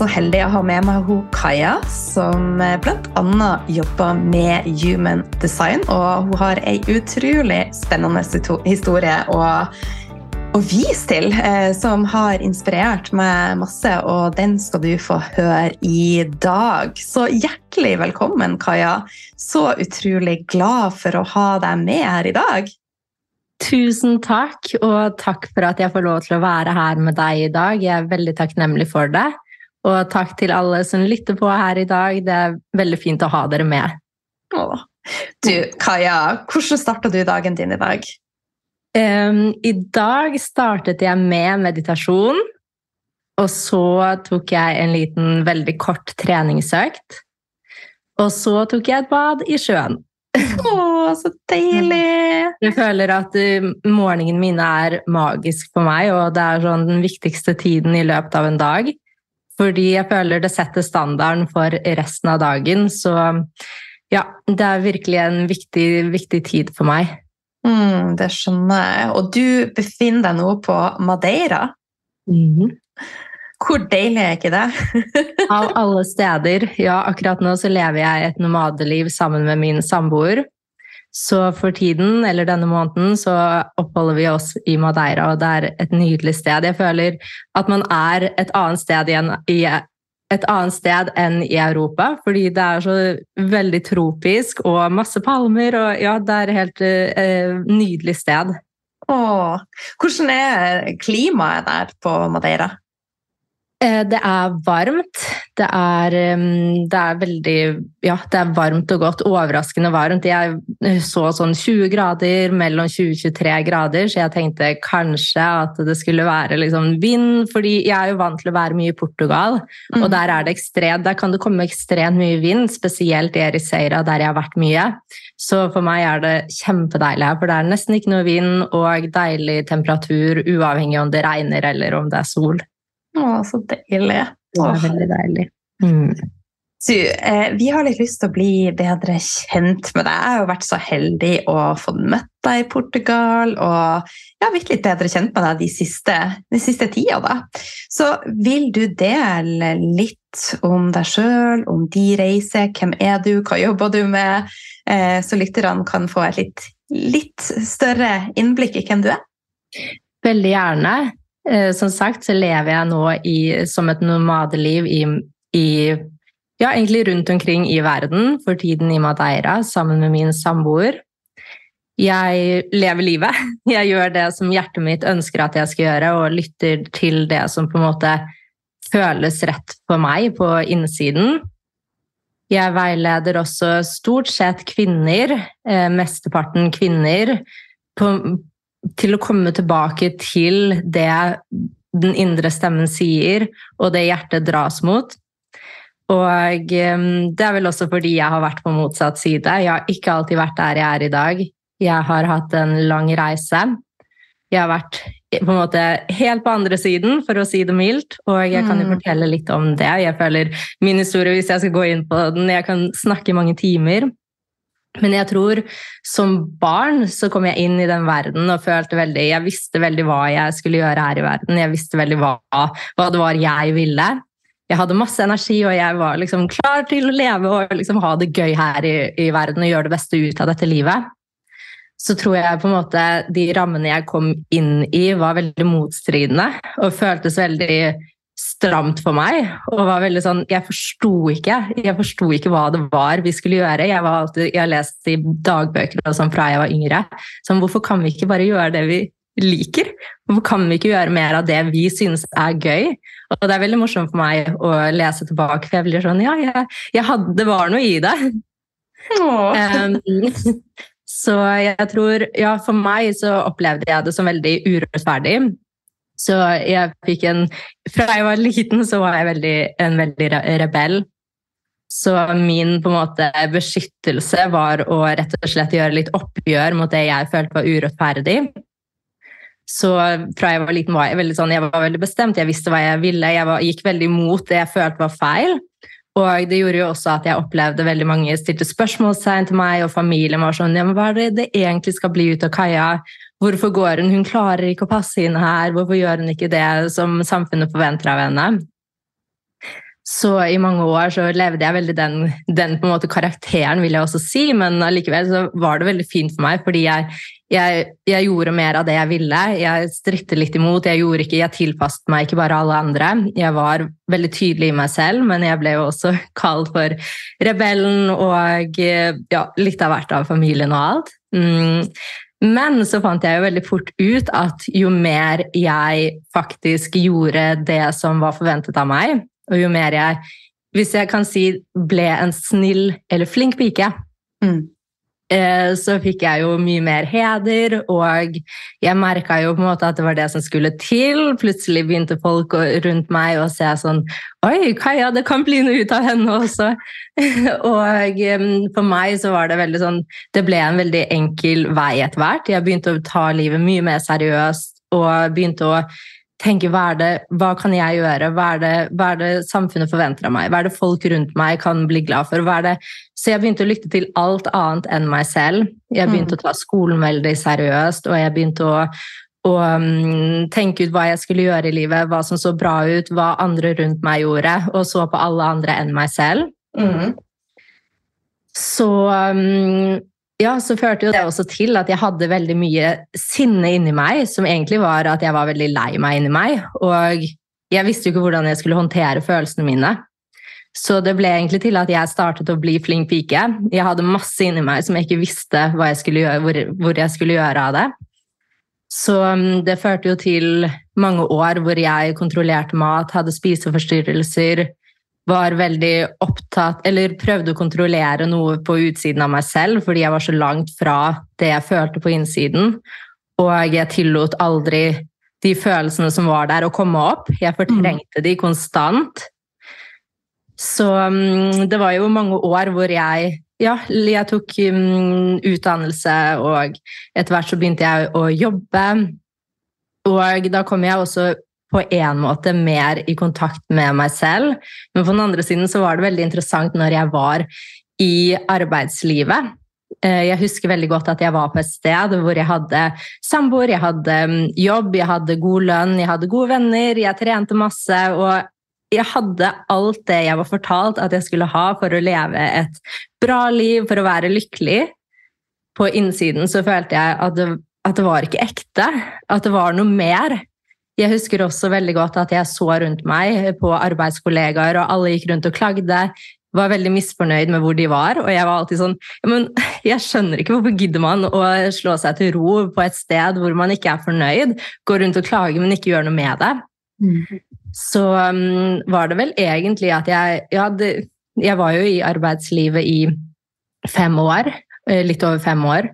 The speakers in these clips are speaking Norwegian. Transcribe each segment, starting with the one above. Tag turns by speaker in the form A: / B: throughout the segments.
A: så heldig å ha med meg hun Kaja, som bl.a. jobber med human design. Og hun har ei utrolig spennende historie å, å vise til, eh, som har inspirert meg masse. Og den skal du få høre i dag. Så hjertelig velkommen, Kaja. Så utrolig glad for å ha deg med her i dag.
B: Tusen takk, og takk for at jeg får lov til å være her med deg i dag. Jeg er veldig takknemlig for det. Og takk til alle som lytter på her i dag. Det er veldig fint å ha dere med.
A: Åh. Du, Kaja, hvordan starta du dagen din i dag?
B: Um, I dag startet jeg med meditasjon. Og så tok jeg en liten, veldig kort treningsøkt. Og så tok jeg et bad i sjøen.
A: Å, så deilig!
B: Jeg føler at morgenene morgenen min er magisk for meg, og det er sånn den viktigste tiden i løpet av en dag. Fordi jeg føler det setter standarden for resten av dagen. Så ja, det er virkelig en viktig, viktig tid for meg.
A: Mm, det skjønner jeg. Og du befinner deg nå på Madeira.
B: Mm.
A: Hvor deilig er ikke det?
B: Av alle steder. Ja, akkurat nå så lever jeg et nomadeliv sammen med min samboer. Så for tiden, eller denne måneden, så oppholder vi oss i Madeira, og det er et nydelig sted. Jeg føler at man er et annet sted, igjen, et annet sted enn i Europa, fordi det er så veldig tropisk og masse palmer, og ja, det er et helt eh, nydelig sted.
A: Åh, hvordan er klimaet der på Madeira?
B: Eh, det er varmt. Det er, det er, veldig Ja, det er varmt og godt. Overraskende varmt. Jeg så sånn 20 grader, mellom 20 og 23 grader, så jeg tenkte kanskje at det skulle være liksom vind, fordi jeg er jo vant til å være mye i Portugal, mm. og der er det ekstremt, der kan det komme ekstremt mye vind, spesielt i Ericeira, der jeg har vært mye. Så for meg er det kjempedeilig her, for det er nesten ikke noe vind og deilig temperatur, uavhengig om det regner eller om det er sol.
A: Å, så deilig.
B: Det er veldig deilig. Mm.
A: Du, eh, vi har litt lyst til å bli bedre kjent med deg. Jeg har jo vært så heldig å få møtt deg i Portugal og jeg har blitt litt bedre kjent med deg de siste, de siste tida. Da. Så vil du dele litt om deg sjøl, om de reiser, hvem er du, hva jobber du med, eh, så lytterne kan få et litt, litt større innblikk i hvem du er?
B: Veldig gjerne. Eh, som sagt så lever jeg nå i, som et nomadeliv i, i, ja, egentlig rundt omkring i verden, for tiden i Madeira sammen med min samboer. Jeg lever livet. Jeg gjør det som hjertet mitt ønsker at jeg skal gjøre, og lytter til det som på en måte føles rett for meg på innsiden. Jeg veileder også stort sett kvinner, eh, mesteparten kvinner, på, til å komme tilbake til det den indre stemmen sier, og det hjertet dras mot. Og ehm, det er vel også fordi jeg har vært på motsatt side. Jeg har ikke alltid vært der jeg er i dag. Jeg har hatt en lang reise. Jeg har vært på en måte helt på andre siden, for å si det mildt. Og jeg kan jo mm. fortelle litt om det. Jeg føler min historie, hvis jeg skal gå inn på den Jeg kan snakke i mange timer. Men jeg tror som barn så kom jeg inn i den verden og følte veldig Jeg visste veldig hva jeg skulle gjøre her i verden. Jeg visste veldig hva, hva det var jeg ville. Jeg hadde masse energi, og jeg var liksom klar til å leve og liksom ha det gøy her i, i verden og gjøre det beste ut av dette livet. Så tror jeg på en måte de rammene jeg kom inn i, var veldig motstridende og føltes veldig stramt for meg. og var veldig sånn, Jeg forsto ikke jeg forsto ikke hva det var vi skulle gjøre. Jeg var alltid, jeg har lest i dagbøker og sånn fra jeg var yngre. Sånn, hvorfor kan vi ikke bare gjøre det vi liker? Hvorfor kan vi ikke gjøre mer av det vi synes er gøy? Og Det er veldig morsomt for meg å lese tilbake, for jeg blir sånn Ja, jeg, jeg hadde, det var noe i det. Um, så jeg tror Ja, for meg så opplevde jeg det som veldig urettferdig. Så jeg fikk en Fra jeg var liten, så var jeg veldig, en veldig rebell. Så min på en måte beskyttelse var å rett og slett gjøre litt oppgjør mot det jeg følte var urettferdig. Så fra jeg var liten var jeg veldig sånn, jeg var veldig bestemt, jeg visste hva jeg ville. Jeg var, gikk veldig imot det jeg følte var feil. Og det gjorde jo også at jeg opplevde veldig mange stilte spørsmålstegn til meg, og familien var sånn ja, men Hva er det det egentlig skal bli ut av Kaja? Hvorfor går hun? Hun klarer ikke å passe inn her. Hvorfor gjør hun ikke det som samfunnet forventer av henne? Så i mange år så levde jeg veldig den, den på en måte karakteren, vil jeg også si, men allikevel så var det veldig fint for meg, fordi jeg, jeg, jeg gjorde mer av det jeg ville. Jeg strittet litt imot, jeg gjorde jeg tilpasset meg ikke bare alle andre. Jeg var veldig tydelig i meg selv, men jeg ble jo også kalt for rebellen og ja, litt av hvert av familien og alt. Mm. Men så fant jeg jo veldig fort ut at jo mer jeg faktisk gjorde det som var forventet av meg, og jo mer jeg, hvis jeg kan si, ble en snill eller flink pike, mm. Eh, så fikk jeg jo mye mer heder, og jeg merka jo på en måte at det var det som skulle til. Plutselig begynte folk rundt meg å se sånn Oi, Kaja, det kan bli noe ut av henne også. og for meg så var det veldig sånn Det ble en veldig enkel vei etter hvert. Jeg begynte å ta livet mye mer seriøst og begynte å tenke hva, det, hva kan jeg gjøre, hva er, det, hva er, det, samfunnet forventer av meg, hva er det folk rundt meg kan bli glad for. hva er det... Så jeg begynte å lytte til alt annet enn meg selv. Jeg begynte mm. å ta skolen veldig seriøst, og jeg begynte å, å um, tenke ut hva jeg skulle gjøre i livet, hva som så bra ut, hva andre rundt meg gjorde, og så på alle andre enn meg selv. Mm. Så um, ja, så førte jo det også til at jeg hadde veldig mye sinne inni meg, som egentlig var at jeg var veldig lei meg inni meg. Og jeg visste jo ikke hvordan jeg skulle håndtere følelsene mine. Så det ble egentlig til at jeg startet å bli flink pike. Jeg hadde masse inni meg som jeg ikke visste jeg gjøre, hvor, hvor, jeg skulle gjøre av det. Så um, det førte jo til mange år hvor jeg kontrollerte mat, hadde spiseforstyrrelser, var veldig opptatt Eller prøvde å kontrollere noe på utsiden av meg selv fordi jeg var så langt fra det jeg følte på innsiden. Og jeg tillot aldri de følelsene som var der, å komme opp. Jeg fortrengte de konstant. Så um, det var jo mange år hvor jeg ja, jeg tok um, utdannelse, og etter hvert så begynte jeg å jobbe. Og da kom jeg også på en måte mer i kontakt med meg selv. Men på den andre siden så var det veldig interessant når jeg var i arbeidslivet. Eh, jeg husker veldig godt at jeg var på et sted hvor jeg hadde samboer, jeg hadde mm, jobb, jeg hadde god lønn, jeg hadde gode venner, jeg trente masse. og jeg hadde alt det jeg var fortalt at jeg skulle ha for å leve et bra liv, for å være lykkelig. På innsiden så følte jeg at det, at det var ikke ekte, at det var noe mer. Jeg husker også veldig godt at jeg så rundt meg på arbeidskollegaer, og alle gikk rundt og klagde. Var veldig misfornøyd med hvor de var, og jeg var alltid sånn men Jeg skjønner ikke hvorfor gidder man å slå seg til ro på et sted hvor man ikke er fornøyd, gå rundt og klage, men ikke gjøre noe med det. Mm. Så um, var det vel egentlig at jeg Ja, det, jeg var jo i arbeidslivet i fem år, eh, litt over fem år.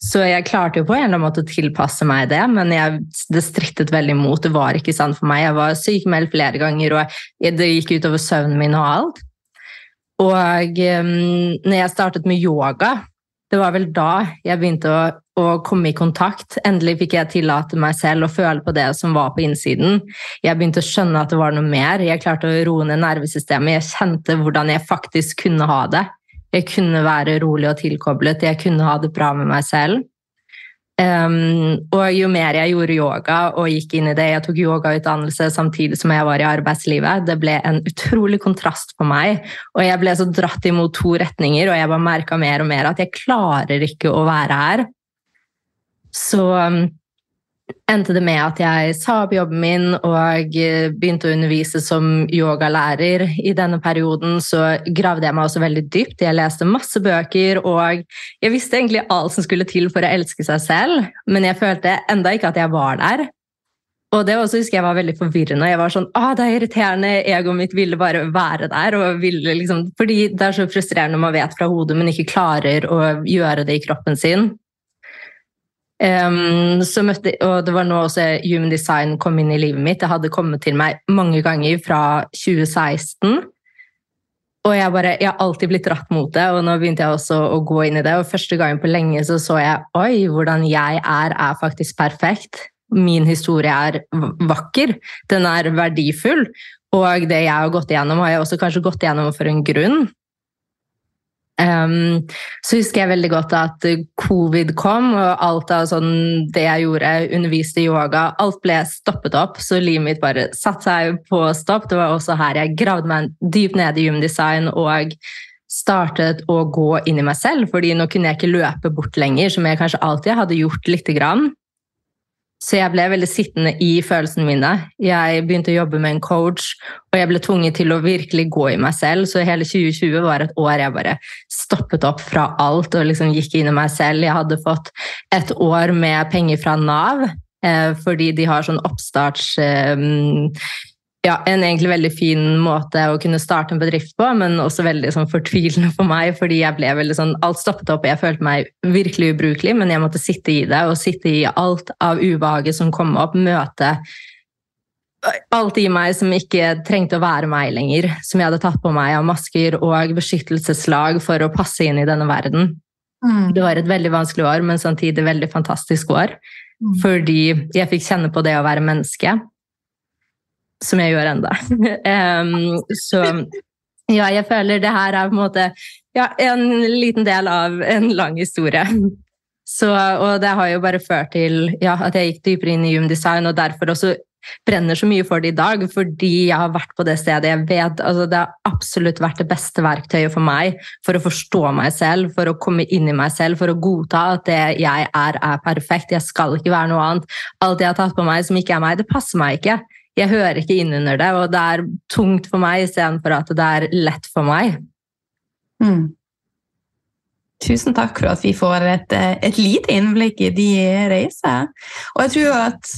B: Så jeg klarte jo på en eller annen måte å tilpasse meg det, men jeg, det strittet veldig imot. Det var ikke sant for meg. Jeg var sykemeldt flere ganger, og det gikk utover søvnen min og alt. Og um, når jeg startet med yoga, det var vel da jeg begynte å, å, komme i kontakt. Endelig fikk jeg tillate meg selv å føle på det som var på innsiden. Jeg begynte å skjønne at det var noe mer. Jeg klarte å roe ned nervesystemet. Jeg kjente hvordan jeg faktisk kunne ha det. Jeg kunne være rolig og tilkoblet, jeg kunne ha det bra med meg selv. Um, og jo mer jeg gjorde yoga og gikk inn i det, jeg tok yogautdannelse samtidig som jeg var i arbeidslivet, det ble en utrolig kontrast for meg. Og jeg ble så dratt imot to retninger, og jeg bare merka mer og mer at jeg klarer ikke å være her. Så um, endte det med at jeg sa opp jobben min og eh, begynte å undervise som yogalærer. I denne perioden så gravde jeg meg også veldig dypt. Jeg leste masse bøker, og jeg visste egentlig alt som skulle til for å elske seg selv, men jeg følte enda ikke at jeg var der. Og det også husker jeg var veldig forvirrende. Jeg var sånn, ah, det er irriterende, Egoet mitt ville bare være der. ville liksom, fordi Det er så frustrerende når man vet fra hodet, men ikke klarer å gjøre det i kroppen sin. Um, møtte, og det var nå også Human Design kom inn i livet mitt. Det hadde kommet til meg mange ganger fra 2016. Og jeg, bare, jeg har alltid blitt dratt mot det, og nå begynte jeg også å gå inn i det. Og første gangen på lenge så så jeg oi, hvordan jeg er, er faktisk perfekt. Min historie er vakker. Den er verdifull. Og det jeg har gått igjennom, har jeg også kanskje gått igjennom for en grunn. Um, så husker jeg veldig godt at covid kom, og alt av sånn, det jeg gjorde, underviste yoga, alt ble stoppet opp. Så livet mitt bare satte seg på stopp. Det var også her jeg gravde meg dypt ned i gymdesign og startet å gå inn i meg selv. fordi nå kunne jeg ikke løpe bort lenger, som jeg kanskje alltid hadde gjort lite grann. Så jeg ble veldig sittende i følelsene mine. Jeg begynte å jobbe med en coach, og jeg ble tvunget til å virkelig gå i meg selv. Så hele 2020 var et år jeg bare stoppet opp fra alt og liksom gikk inn i meg selv. Jeg hadde fått et år med penger fra Nav, eh, fordi de har sånn oppstarts... Ja, en egentlig veldig fin måte å kunne starte en bedrift på, men også veldig sånn, fortvilende for meg, fordi jeg ble veldig sånn Alt stoppet opp, jeg følte meg virkelig ubrukelig, men jeg måtte sitte i det, og sitte i alt av ubehaget som kom opp, møte alt i meg som ikke trengte å være meg lenger, som jeg hadde tatt på meg av masker og beskyttelseslag for å passe inn i denne verden. Mm. Det var et veldig vanskelig år, men samtidig veldig fantastisk år. Mm. Fordi jeg fikk kjenne på det å være menneske som jeg gjør enda. um, så ja, jeg føler det her er på en måte ja, en liten del av en lang historie. Så, og det har jo bare ført til ja, at jeg gikk dypere inn i Design, og derfor også brenner så mye for det i dag, fordi jeg har vært på det stedet. Jeg vet, altså Det har absolutt vært det beste verktøyet for meg for å forstå meg selv, for å komme inn i meg selv, for å godta at det jeg er, er perfekt. Jeg skal ikke være noe annet. Alt jeg har tatt på meg som ikke er meg, det passer meg ikke jeg hører ikke inn under det, og det er tungt for meg istedenfor at det er lett for meg.
A: Mm. Tusen takk for at vi får et, et lite innblikk i de reiser. Og jeg tror at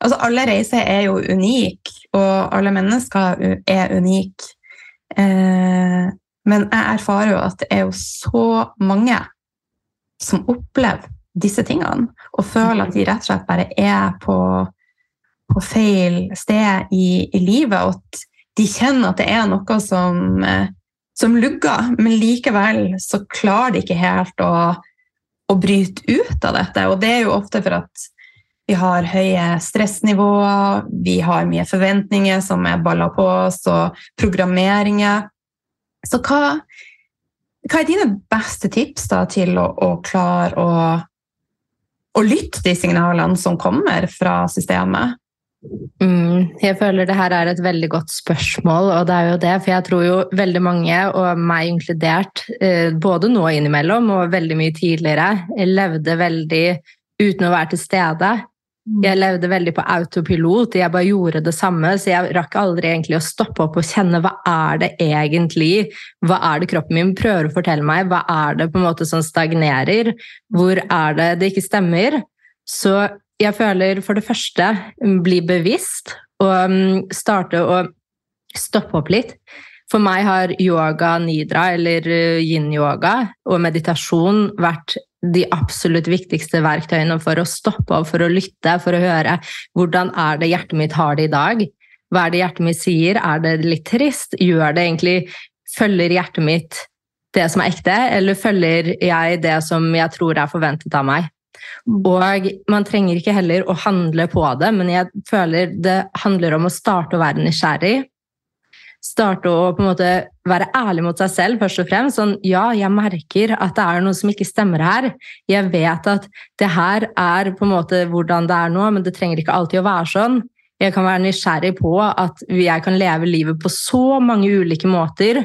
A: altså alle reiser er jo unike, og alle mennesker er unike. Eh, men jeg erfarer jo at det er jo så mange som opplever disse tingene, og føler at de rett og slett bare er på på feil sted i, i, livet, og at de kjenner at det er noe som, eh, som lugger, men likevel så klarer de ikke helt å, å bryte ut av dette. Og det er jo ofte for at vi har høye stressnivåer, vi har mye forventninger som er balla på oss, og programmeringer. Så hva, hva er dine beste tips da, til å, å klare å, å lytte de signalene som kommer fra systemet?
B: Mm, jeg føler det her er et veldig godt spørsmål, og det er jo det. For jeg tror jo veldig mange, og meg inkludert, eh, både nå innimellom og veldig mye tidligere, levde veldig uten å være til stede. Mm. Jeg levde veldig på autopilot, jeg bare gjorde det samme, så jeg rakk aldri egentlig å stoppe opp og kjenne hva er det egentlig Hva er det kroppen min prøver å fortelle meg? Hva er det på en måte som stagnerer? Hvor er det det ikke stemmer? Så jeg føler for det første bli bevisst og mm, starte å stoppe opp litt. For meg har yoga nidra, eller eh, yin-yoga, og meditasjon vært de absolutt viktigste verktøyene for å stoppe opp, for å lytte, for å høre hvordan er det hjertet mitt har det i dag. Hva er det hjertet mitt sier? Er det litt trist? Gjør det egentlig Følger hjertet mitt det som er ekte, eller følger jeg det som jeg tror er forventet av meg? Og man trenger ikke heller å handle på det, men jeg føler det handler om å starte å være nysgjerrig. Starte å på en måte være ærlig mot seg selv, først og fremst. Sånn, ja, jeg merker at det er noe som ikke stemmer her. Jeg vet at det her er på en måte hvordan det er nå, men det trenger ikke alltid å være sånn. Jeg kan være nysgjerrig på at jeg kan leve livet på så mange ulike måter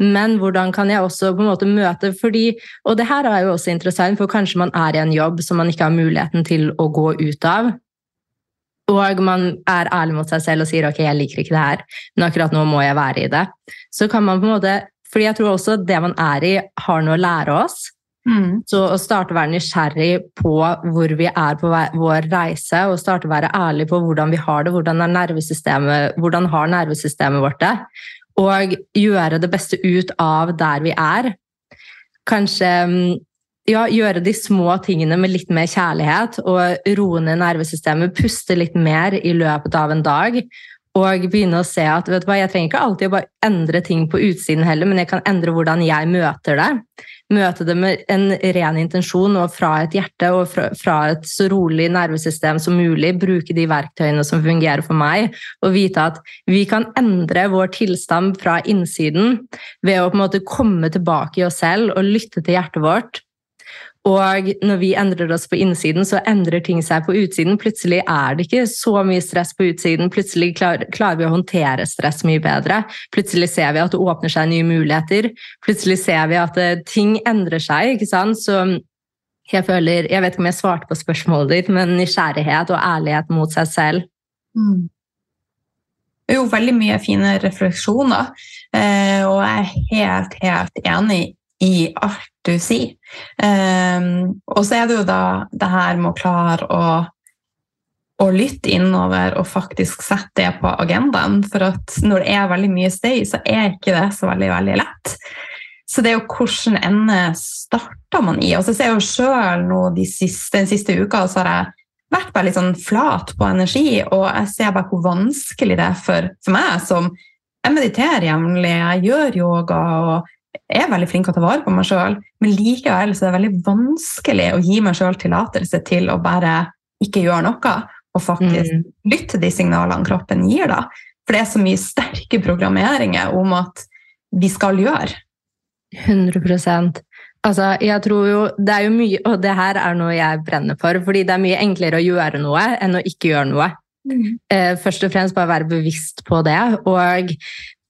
B: men hvordan kan jeg også på en måte møte fordi, Og det her er jo også interessant, for kanskje man er i en jobb som man ikke har muligheten til å gå ut av. Og man er ærlig mot seg selv og sier ok, jeg liker ikke det her, men akkurat nå må jeg være i det. Så kan man på en måte, fordi jeg tror også det man er i, har noe å lære oss. Mm. Så å starte å være nysgjerrig på hvor vi er på vår reise, og starte å være ærlig på hvordan vi har det, hvordan, er nervesystemet, hvordan har nervesystemet vårt det, og gjøre det beste ut av der vi er. Kanskje mm, ja, gjøre de små tingene med litt mer kjærlighet og roe ned nervesystemet. Puste litt mer i løpet av en dag. Og begynne å se at vet du hva, jeg trenger ikke alltid å bare endre ting på utsiden heller, men jeg kan endre hvordan jeg møter det. Møte det med en ren intensjon og fra et hjerte og fra, fra et så rolig nervesystem som mulig. Bruke de verktøyene som fungerer for meg, og vite at vi kan endre vår tilstand fra innsiden ved å på en måte komme tilbake i oss selv og lytte til hjertet vårt og når vi endrer oss på innsiden, så endrer ting seg på utsiden. Plutselig er det ikke så mye stress på utsiden. Plutselig klar, klarer vi å håndtere stress mye bedre. Plutselig ser vi at det åpner seg nye muligheter. Plutselig ser vi at uh, ting endrer seg. ikke sant? Så jeg føler Jeg vet ikke om jeg svarte på spørsmålet ditt, men nysgjerrighet og ærlighet mot seg selv. Mm.
A: Jo veldig mye fine refleksjoner, eh, og jeg er helt, helt enig i alt du sier. Um, og så er det jo da det her med å klare å, å lytte innover og faktisk sette det på agendaen. For at når det er veldig mye støy, så er ikke det så veldig, veldig lett. Så det er jo hvilken ende starter man i. Og så ser jeg jo sjøl nå de siste, den siste uka så har jeg vært bare litt sånn flat på energi, og jeg ser bare hvor vanskelig det er for, for meg som jeg mediterer jevnlig, jeg gjør yoga og er veldig flink til å ta vare på meg sjøl, men likevel så er det veldig vanskelig å gi meg sjøl tillatelse til å bare ikke gjøre noe, og faktisk mm. lytte til de signalene kroppen gir. da. For det er så mye sterke programmeringer om at vi skal gjøre.
B: 100% Altså, jeg tror jo, Det er jo mye, og det her er noe jeg brenner for, fordi det er mye enklere å gjøre noe enn å ikke gjøre noe. Mm. Eh, først og fremst bare være bevisst på det. Og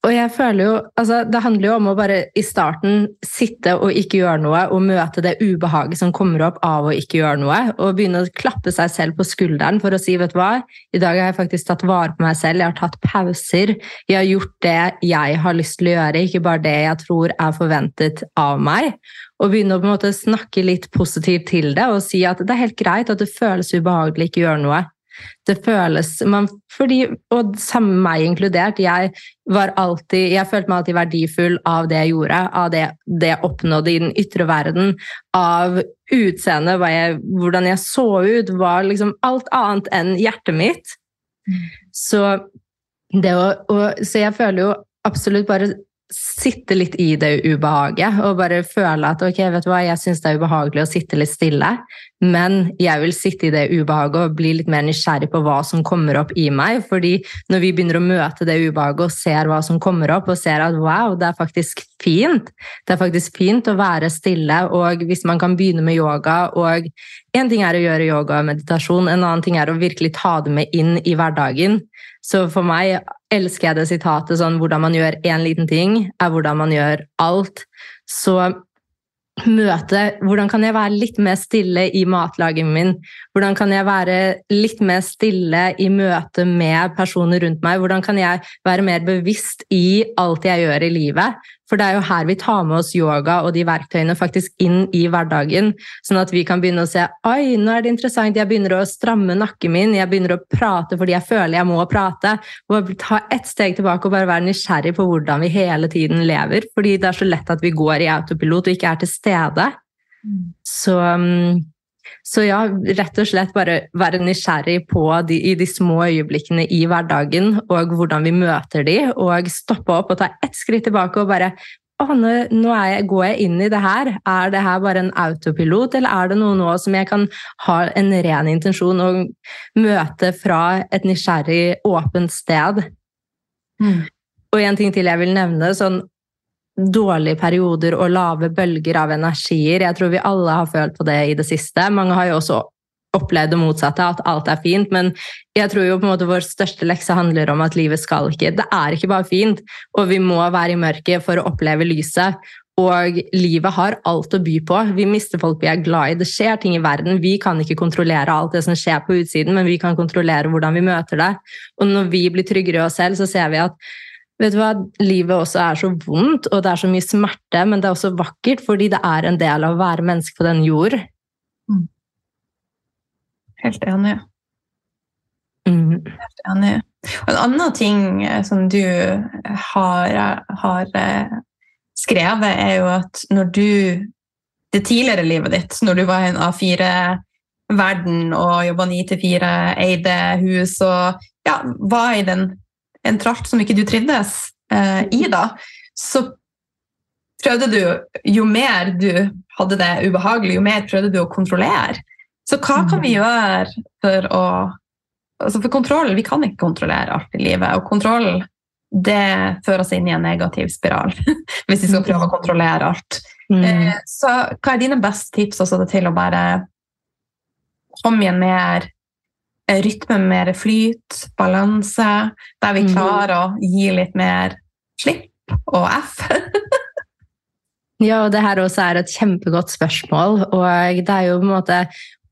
B: og jeg føler jo, altså Det handler jo om å bare i starten sitte og ikke gjøre noe, og møte det ubehaget som kommer opp av å ikke gjøre noe. Og begynne å klappe seg selv på skulderen for å si vet du hva, i dag har jeg faktisk tatt vare på meg selv, jeg har tatt pauser. Jeg har gjort det jeg har lyst til å gjøre, ikke bare det jeg tror er forventet av meg. Og begynne å på en måte snakke litt positivt til det og si at det er helt greit at det føles ubehagelig ikke gjøre noe det føles man, fordi, Og samme meg inkludert. Jeg, var alltid, jeg følte meg alltid verdifull av det jeg gjorde, av det, det jeg oppnådde i den ytre verden, av utseendet, hvordan jeg så ut, var liksom alt annet enn hjertet mitt. Mm. Så, å, og, så jeg føler jo absolutt bare sitte litt i det ubehaget og bare føle at ok, vet du hva, jeg syns det er ubehagelig å sitte litt stille, men jeg vil sitte i det ubehaget og bli litt mer nysgjerrig på hva som kommer opp i meg. fordi når vi begynner å møte det ubehaget og ser hva som kommer opp, og ser at wow, det er faktisk fint, det er faktisk fint å være stille, og hvis man kan begynne med yoga og En ting er å gjøre yoga og meditasjon, en annen ting er å virkelig ta det med inn i hverdagen. Så for meg elsker jeg det sitatet sånn hvordan man gjør én liten ting, er hvordan man gjør alt. Så møte Hvordan kan jeg være litt mer stille i matlagingen min? Hvordan kan jeg være litt mer stille i møte med personer rundt meg? Hvordan kan jeg være mer bevisst i alt jeg gjør i livet? For det er jo her vi tar med oss yoga og de verktøyene faktisk inn i hverdagen, sånn at vi kan begynne å se oi, nå er det interessant, jeg begynner å stramme nakken min, jeg begynner å prate fordi jeg føler jeg må prate. Og ta ett steg tilbake og bare være nysgjerrig på hvordan vi hele tiden lever. Fordi det er så lett at vi går i autopilot og ikke er til stede. Mm. Så um, så ja, rett og slett bare være nysgjerrig på de, i de små øyeblikkene i hverdagen og hvordan vi møter de, og stoppe opp og ta ett skritt tilbake og bare å, nå, nå jeg, går jeg inn i det her. Er det her bare en autopilot, eller er det noe nå som jeg kan ha en ren intensjon og møte fra et nysgjerrig, åpent sted? Mm. Og en ting til jeg vil nevne, sånn dårlige perioder og lave bølger av energier. Jeg tror vi alle har følt på det i det siste. Mange har jo også opplevd det motsatte, at alt er fint. Men jeg tror jo på en måte vår største lekse handler om at livet skal ikke Det er ikke bare fint, og vi må være i mørket for å oppleve lyset. Og livet har alt å by på. Vi mister folk vi er glad i. Det skjer ting i verden. Vi kan ikke kontrollere alt det som skjer på utsiden, men vi kan kontrollere hvordan vi møter det. Og når vi blir tryggere i oss selv, så ser vi at Vet du hva, Livet også er så vondt, og det er så mye smerte, men det er også vakkert fordi det er en del av å være menneske på den jord. Mm.
A: Helt enig. Mm. Helt enig. Og en annen ting eh, som du har, har eh, skrevet, er jo at når du Det tidligere livet ditt, når du var i en A4-verden og jobba 9 til 4, eide hus og ja, var i den en tralt som ikke du trivdes eh, i, da, så prøvde du Jo mer du hadde det ubehagelig, jo mer prøvde du å kontrollere. Så hva kan vi mm. gjøre for å altså For kontroll Vi kan ikke kontrollere alt i livet. Og kontroll det fører oss inn i en negativ spiral hvis vi skal prøve å kontrollere alt. Mm. Eh, så hva er dine beste tips også til å bare komme i en mer eh, rytme, mer flyt, balanse, der vi mm. klarer å gi litt mer slipp og F?
B: ja, og det her også er et kjempegodt spørsmål. Og det er jo på en måte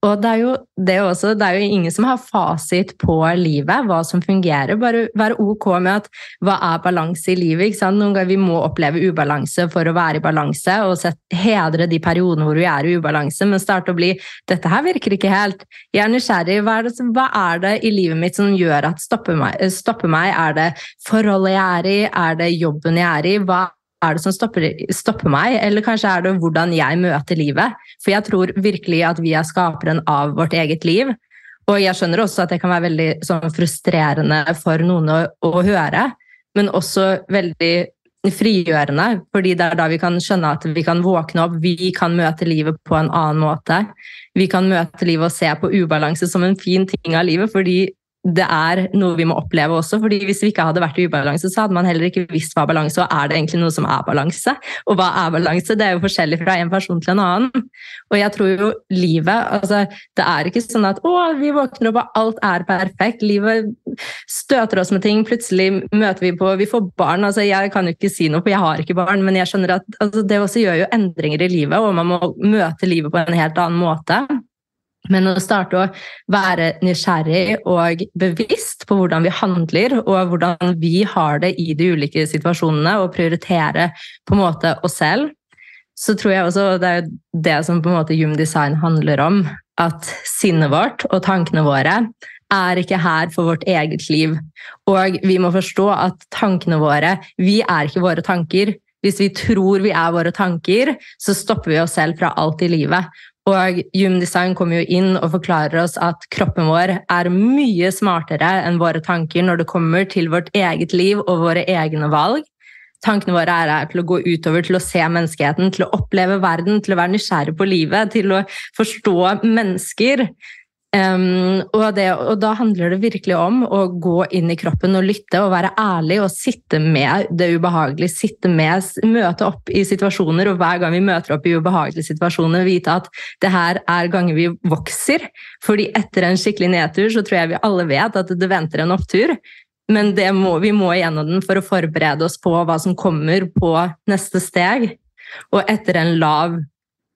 B: og det er, jo, det, er også, det er jo ingen som har fasit på livet, hva som fungerer. Bare være ok med at hva er balanse i livet? ikke sant? Noen ganger vi må oppleve ubalanse for å være i balanse, og set, hedre de periodene hvor vi er i ubalanse, men starte å bli dette her virker ikke helt. Jeg er nysgjerrig. Hva er det, hva er det i livet mitt som gjør at stopper meg? Stopper meg? Er det forholdet jeg er i? Er det jobben jeg er i? Hva er det som stopper, stopper, meg, eller kanskje er det hvordan jeg møter livet? For jeg tror virkelig at vi er skaperen av vårt eget liv. Og jeg skjønner også at det kan være veldig sånn, frustrerende for noen å, å, høre, men også veldig frigjørende, fordi det er da vi kan skjønne at vi kan våkne opp, vi kan møte livet på en annen måte. Vi kan møte livet og se på ubalanse som en fin ting av livet, fordi det er noe vi må oppleve også. fordi Hvis vi ikke hadde vært i ubalanse, så hadde man heller ikke visst hva balanse og er det egentlig noe som er balanse. Og hva er balanse? Det er jo forskjellig fra en person til en annen. Og jeg tror jo livet altså, Det er ikke sånn at å, vi våkner opp og alt er perfekt. Livet støter oss med ting. Plutselig møter vi på Vi får barn. altså Jeg kan jo ikke si noe, for jeg har ikke barn, men jeg skjønner at altså, det også gjør jo endringer i livet, og man må møte livet på en helt annen måte. Men å starte å være nysgjerrig og bevisst på hvordan vi handler, og hvordan vi har det i de ulike situasjonene, og prioritere på en måte oss selv, så tror jeg også det er det som på en måte Human Design handler om. At sinnet vårt og tankene våre er ikke her for vårt eget liv. Og vi må forstå at tankene våre Vi er ikke våre tanker. Hvis vi tror vi er våre tanker, så stopper vi oss selv fra alt i livet. Og Human kommer jo inn og forklarer oss at kroppen vår er mye smartere enn våre tanker når det kommer til vårt eget liv og våre egne valg. Tankene våre er her til å gå utover, til å se menneskeheten, til å oppleve verden, til å være nysgjerrig på livet, til å forstå mennesker. Um, og, det, og, da handler det virkelig om å gå inn i kroppen og lytte og være ærlig og sitte med det ubehagelige. Sitte med, møte opp i situasjoner, og hver gang vi møter opp i ubehagelige situasjoner, vite at det her er ganger vi vokser. Fordi etter en skikkelig nedtur så tror jeg vi alle vet at det venter en opptur. Men må, vi må gjennom den for å forberede oss på hva som kommer på neste steg. Og etter en lav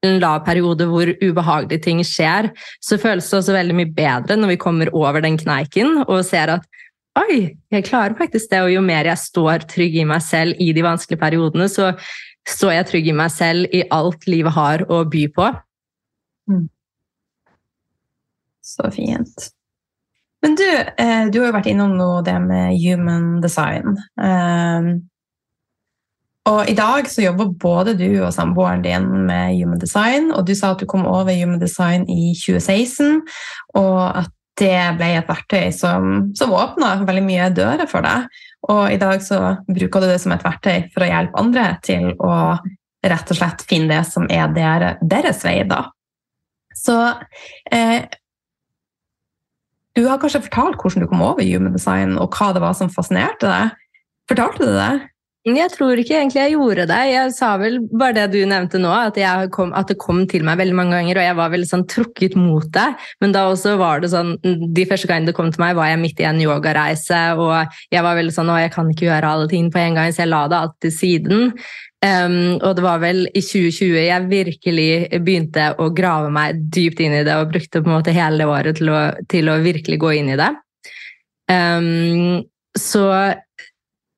B: en lav periode hvor ubehagelige ting skjer, så føles det også veldig mye bedre når vi kommer over den kneiken og ser at oi, jeg klarer faktisk det. Og jo mer jeg står trygg i meg selv i de vanskelige periodene, så står jeg trygg i meg selv i alt livet har å by på. Mm.
A: Så fint. Men du, eh, du har jo vært innom noe det med human design. Og I dag så jobber både du og samboeren din med Human Design, og du sa at du kom over Human Design i 2016, og at det ble et verktøy som, som åpna veldig mye dører for deg. Og i dag så bruker du det som et verktøy for å hjelpe andre til å rett og slett finne det som er der, deres vei, da. Så eh, du har kanskje fortalt hvordan du kom over Human Design, og hva det var som fascinerte deg. Fortalte du det?
B: Jeg tror ikke egentlig jeg gjorde det. Jeg sa vel bare det du nevnte nå, at, kom, at, det kom til meg veldig mange ganger, og jeg var veldig sånn trukket mot det. Men da også var det sånn De første gangene det kom til meg, var jeg midt i en yogareise, og jeg var veldig sånn Å, jeg kan ikke gjøre alle ting på en gang, så jeg la det alt til siden. Um, og det var vel i 2020 jeg virkelig begynte å grave meg dypt inn i det, og brukte på en måte hele året til å, til å virkelig gå inn i det. Um, så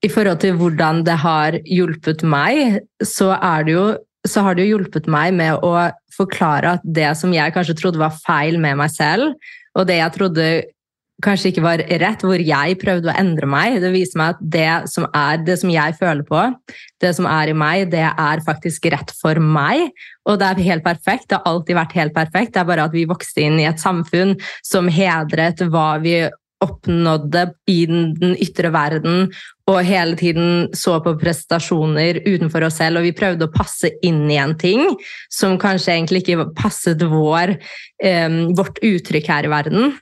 B: i forhold til hvordan det har hjulpet meg, så, jo, så, har det jo hjulpet meg med å forklare at det som jeg kanskje trodde var feil med meg selv, og det jeg trodde kanskje ikke var rett, hvor jeg prøvde å endre meg. Det viser meg at det som er det som jeg føler på, det som er i meg, det er faktisk rett for meg. Og det er helt perfekt. Det har alltid vært helt perfekt. Det er bare at vi vokste inn i et samfunn som hedret hva vi oppnådde i den ytre verden, og hele tiden så på prestasjoner utenfor oss selv, og vi prøvde å passe inn i en ting som kanskje egentlig ikke passet vår, eh, vårt uttrykk her i verden.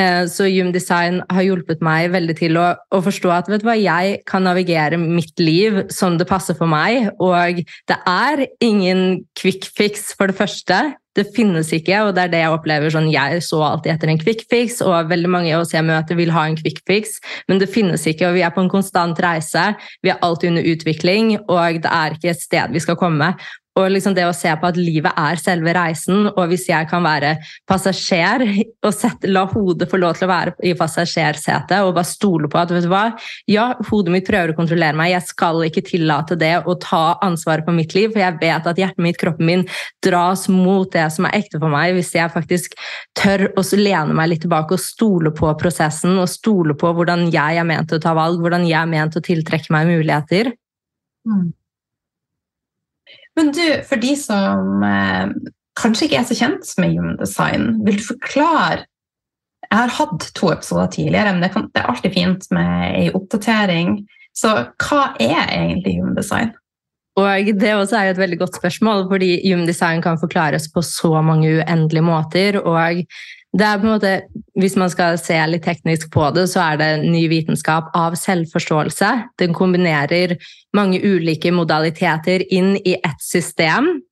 B: Eh, så Yum Design har hjulpet meg veldig til å, å, forstå at hva, jeg kan navigere mitt liv som det passer for meg. Og det er ingen quick fix, for det første. Det finnes ikke, og det er det jeg opplever. sånn, Jeg så alltid etter en quick fix, og veldig mange av oss jeg møter, vil ha en quick fix, men det finnes ikke. og Vi er på en konstant reise, vi er alltid under utvikling, og det er ikke et sted vi skal komme. Og liksom det å se på at livet er selve reisen, og hvis jeg kan være passasjer og sette, la hodet få lov til å være i passasjersetet og bare stole på at vet du hva, ja, hodet mitt prøver å kontrollere meg, jeg skal ikke tillate det å ta ansvaret for mitt liv, for jeg vet at hjertet mitt, kroppen min, dras mot det som er ekte for meg, hvis jeg faktisk tør å lene meg litt tilbake og stole på prosessen og stole på hvordan jeg er ment å ta valg, hvordan jeg er ment å tiltrekke meg muligheter. Mm.
A: Men du, for de som eh, kanskje ikke er så kjent med human design, vil du forklare Jeg har hatt to episoder tidligere, men det, kan, det er alltid fint med ei oppdatering. Så hva er egentlig human design?
B: Og Det også er et veldig godt spørsmål, fordi human design kan forklares på så mange uendelige måter. og det er på en måte, Hvis man skal se litt teknisk på det, så er det ny vitenskap av selvforståelse. Den kombinerer mange ulike modaliteter inn i ett system.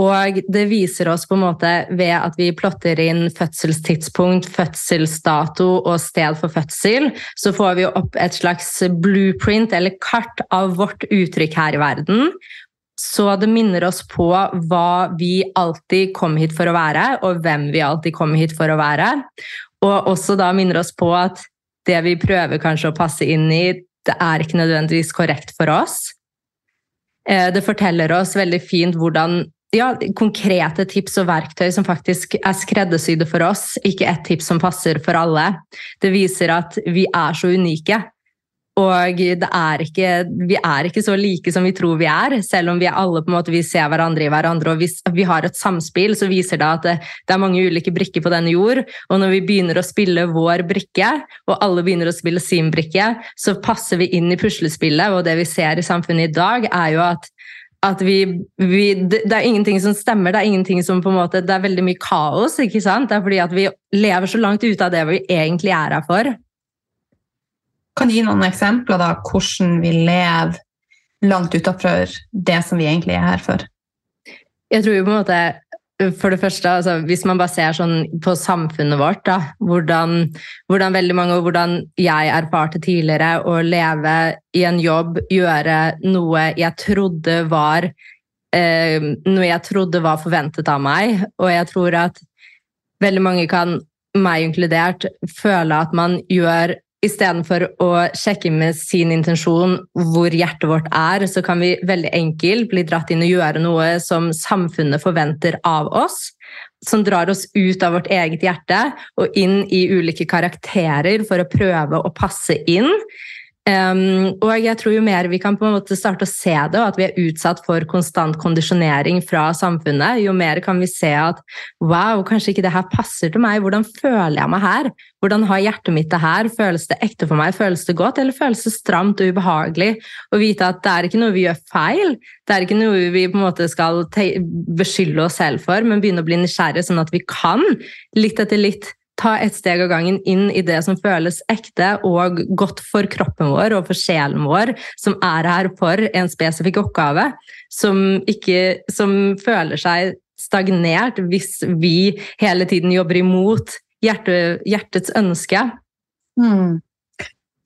B: Og det viser oss på en måte ved at vi plotter inn fødselstidspunkt, fødselsdato og sted for fødsel, så får vi opp et slags blueprint eller kart av vårt uttrykk her i verden. Så det minner oss på hva vi alltid kom hit for å være, og hvem vi alltid kom hit for å være. Og også da minner oss på at det vi prøver kanskje å passe inn i, det er ikke nødvendigvis korrekt for oss. Eh, det forteller oss veldig fint hvordan ja, konkrete tips og verktøy som faktisk er skreddersydde for oss, ikke ett tips som passer for alle. Det viser at vi er så unike. Og er ikke, vi er ikke så like som vi tror vi er, selv om vi alle på en måte, vi ser hverandre i hverandre. og Hvis vi har et samspill, så viser det at det, det, er mange ulike brikker på denne jord. Og når vi begynner å spille vår brikke, og alle begynner å spille sin brikke, så passer vi inn i puslespillet. Og det vi ser i samfunnet i dag, er jo at at vi, vi, det, er ingenting som stemmer. Det er ingenting som på en måte, det er veldig mye kaos. ikke sant? Det er fordi at vi lever så langt ute av det vi egentlig er her for.
A: Kan du gi noen eksempler da, hvordan vi lever langt utenfor det som vi egentlig er her for?
B: Jeg tror jo på en måte for det første, altså, Hvis man bare ser sånn på samfunnet vårt, da, hvordan, hvordan, veldig mange, og hvordan jeg erfarte tidligere å leve i en jobb, gjøre noe jeg trodde var eh, noe jeg trodde var forventet av meg. Og jeg tror at veldig mange kan, meg inkludert, føle at man gjør Istedenfor å sjekke med sin intensjon hvor hjertet vårt er, så kan vi veldig enkelt bli dratt inn og gjøre noe som samfunnet forventer av oss. Som drar oss ut av vårt eget hjerte og inn i ulike karakterer for å prøve å passe inn. Um, og jeg tror jo mer vi kan på en måte starte å se det, og at vi er utsatt for konstant kondisjonering fra samfunnet, jo mer kan vi se at wow, kanskje ikke det her passer til meg. Hvordan føler jeg meg her? Hvordan har hjertet mitt det her? Føles det ekte for meg? Føles det godt, eller føles det stramt og ubehagelig? Å vite at det er ikke noe vi gjør feil, det er ikke noe vi på en måte skal beskylde oss selv for, men begynne å bli nysgjerrige, sånn at vi kan, litt etter litt, ta et steg av gangen inn i det som føles ekte og godt for kroppen vår og for sjelen vår, som er her for en spesifikk oppgave, som, ikke, som føler seg stagnert hvis vi hele tiden jobber imot hjerte, hjertets ønske.
A: Mm.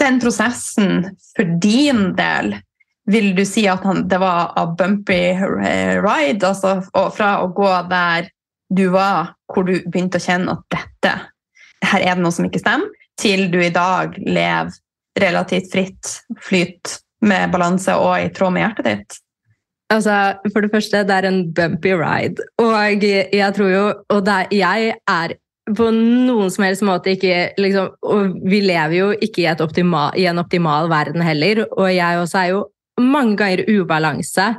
A: Den prosessen, for din del, vil du si at han, det var a bumpy ride? Altså fra å gå der du var, hvor du begynte å kjenne at dette her er det noe som ikke stemmer, til du i dag lever relativt fritt, flyt med balanse og i tråd med hjertet ditt?
B: Altså, For det første, det er en bumpy ride. Og jeg tror jo Og er, jeg er på noen som helst måte ikke liksom, Og vi lever jo ikke i, optimal, i, en optimal verden heller. Og jeg også er jo mange ganger ubalanse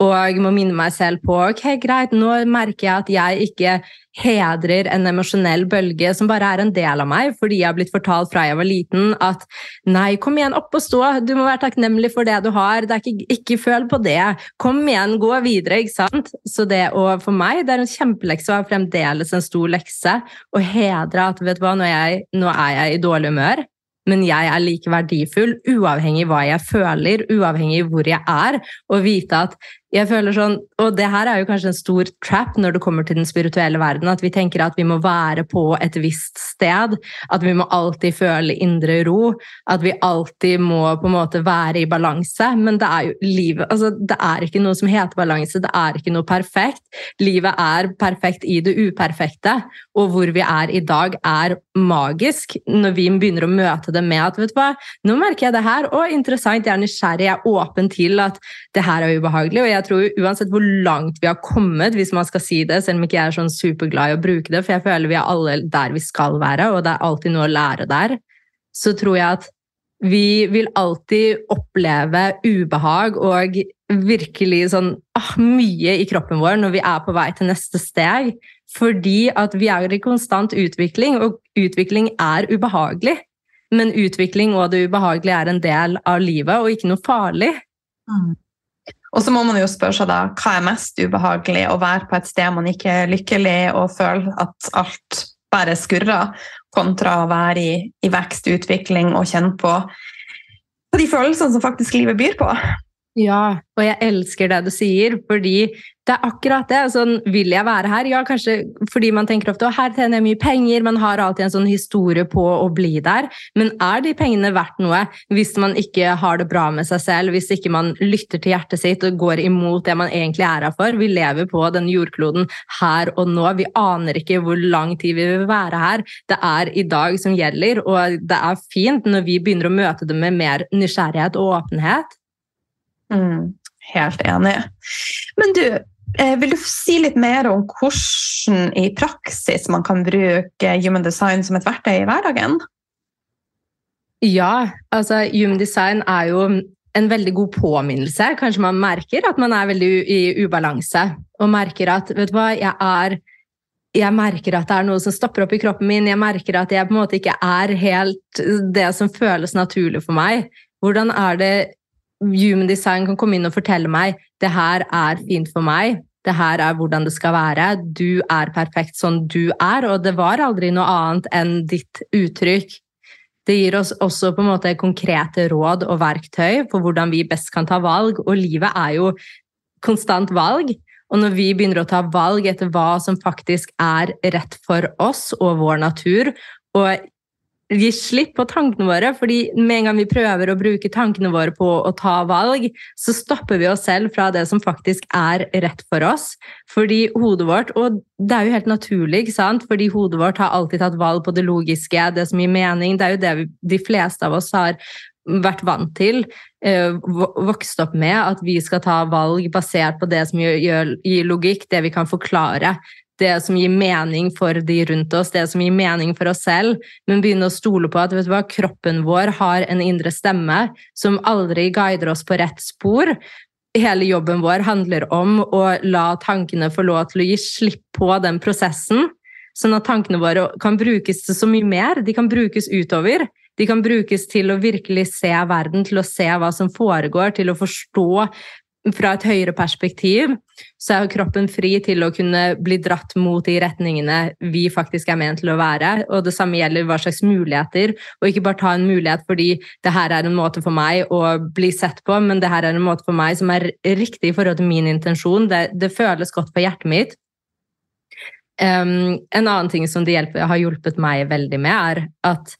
B: Og må minne meg selv på ok, greit, nå merker jeg at jeg ikke hedrer en emosjonell bølge som bare er en del av meg, fordi jeg har blitt fortalt fra jeg var liten at nei, kom igjen, opp og stå, du må være takknemlig for det du har, det er ikke, ikke føl på det, kom igjen, gå videre, ikke sant? Så det, å, for meg, det er en kjempelekse og fremdeles en stor lekse å hedre at vet du hva, nå er jeg, nå er jeg i dårlig humør men jeg er like verdifull uavhengig hva jeg føler, uavhengig hvor jeg er, og vite at jeg føler sånn, og det her er jo kanskje en stor trap når det kommer til den spirituelle verden, at vi tenker at vi må være på et visst sted, at vi må alltid føle indre ro, at vi alltid må på en måte være i balanse. Men det er jo livet altså Det er ikke noe som heter balanse, det er ikke noe perfekt. Livet er perfekt i det uperfekte, og hvor vi er i dag, er magisk når vi begynner å møte det med at vet du hva, nå merker jeg det her, og interessant, jeg er nysgjerrig, jeg er åpen til at det her er ubehagelig. og jeg jeg tror uansett hvor langt vi har kommet, hvis man skal si det, selv om ikke jeg er sånn superglad i å bruke det, for jeg føler vi er alle der vi skal være, og det er alltid noe å lære der, så tror jeg at vi vil alltid oppleve ubehag og virkelig sånn ah, mye i kroppen vår når vi er på vei til neste steg, fordi at vi er i konstant utvikling, og utvikling er ubehagelig. Men utvikling og det ubehagelige er en del av livet, og ikke noe farlig. Mm.
A: Og så må man jo spørre seg da, hva er mest ubehagelig? Å være på et sted man ikke er lykkelig og føle at alt bare skurrer, kontra å være i, i vekst, utvikling og kjenne på, på de følelsene som faktisk livet byr på.
B: Ja, og jeg elsker det du sier, fordi det er akkurat det. Sånn, vil jeg være her? Ja, kanskje fordi man tenker ofte at her tjener jeg mye penger, man har alltid en sånn historie på å bli der. Men er de pengene verdt noe hvis man ikke har det bra med seg selv, hvis ikke man lytter til hjertet sitt og går imot det man egentlig er her for? Vi lever på den jordkloden her og nå. Vi aner ikke hvor lang tid vi vil være her. Det er i dag som gjelder, og det er fint når vi begynner å møte det med mer nysgjerrighet og åpenhet.
A: Mm, helt enig. Men du, vil du si litt mer om hvordan i praksis man kan bruke human design som et verktøy i hverdagen?
B: Ja, altså human design er jo en veldig god påminnelse. Kanskje man merker at man er veldig i ubalanse, og merker at vet du hva, jeg er jeg merker at det er noe som stopper opp i kroppen min. Jeg merker at jeg på en måte ikke er helt det som føles naturlig for meg. Hvordan er det human design kan komme inn og fortelle meg det her er fint for meg, det her er hvordan det skal være, du er perfekt sånn du er, og det var aldri noe annet enn ditt uttrykk. Det gir oss også på en måte konkrete råd og verktøy for hvordan vi best kan ta valg, og livet er jo konstant valg. Og når vi begynner å ta valg etter hva som faktisk er rett for oss og vår natur, og gi slipp på tankene våre. fordi med en gang vi prøver å bruke tankene våre på å ta valg, så stopper vi oss selv fra det som faktisk er rett for oss. Fordi hodet vårt Og det er jo helt naturlig, ikke sant? fordi hodet vårt har alltid tatt valg på det logiske, det som gir mening. Det er jo det vi, de fleste av oss har vært vant til, eh, vokst opp med, at vi skal ta valg basert på det som gir, logikk, det vi kan forklare det som gir mening for de rundt oss, det som gir mening for oss selv, men begynne å stole på at hva, kroppen vår har en indre stemme som aldri guider oss på rett spor. Hele jobben vår handler om å la tankene få lov til å gi slipp på den prosessen, sånn at tankene våre kan brukes til så mye mer. De kan brukes utover. De kan brukes til å virkelig se verden, til å se hva som foregår, til å forstå fra et høyere perspektiv så er kroppen fri til å kunne bli dratt mot de retningene vi faktisk er ment til å være. Og det samme gjelder hva slags muligheter, og ikke bare ta en mulighet fordi det her er en måte for meg å bli sett på, men det her er en måte for meg som er riktig i forhold til min intensjon. Det, det føles godt for hjertet mitt. Um, en annen ting som det hjelper, har hjulpet meg veldig med, er at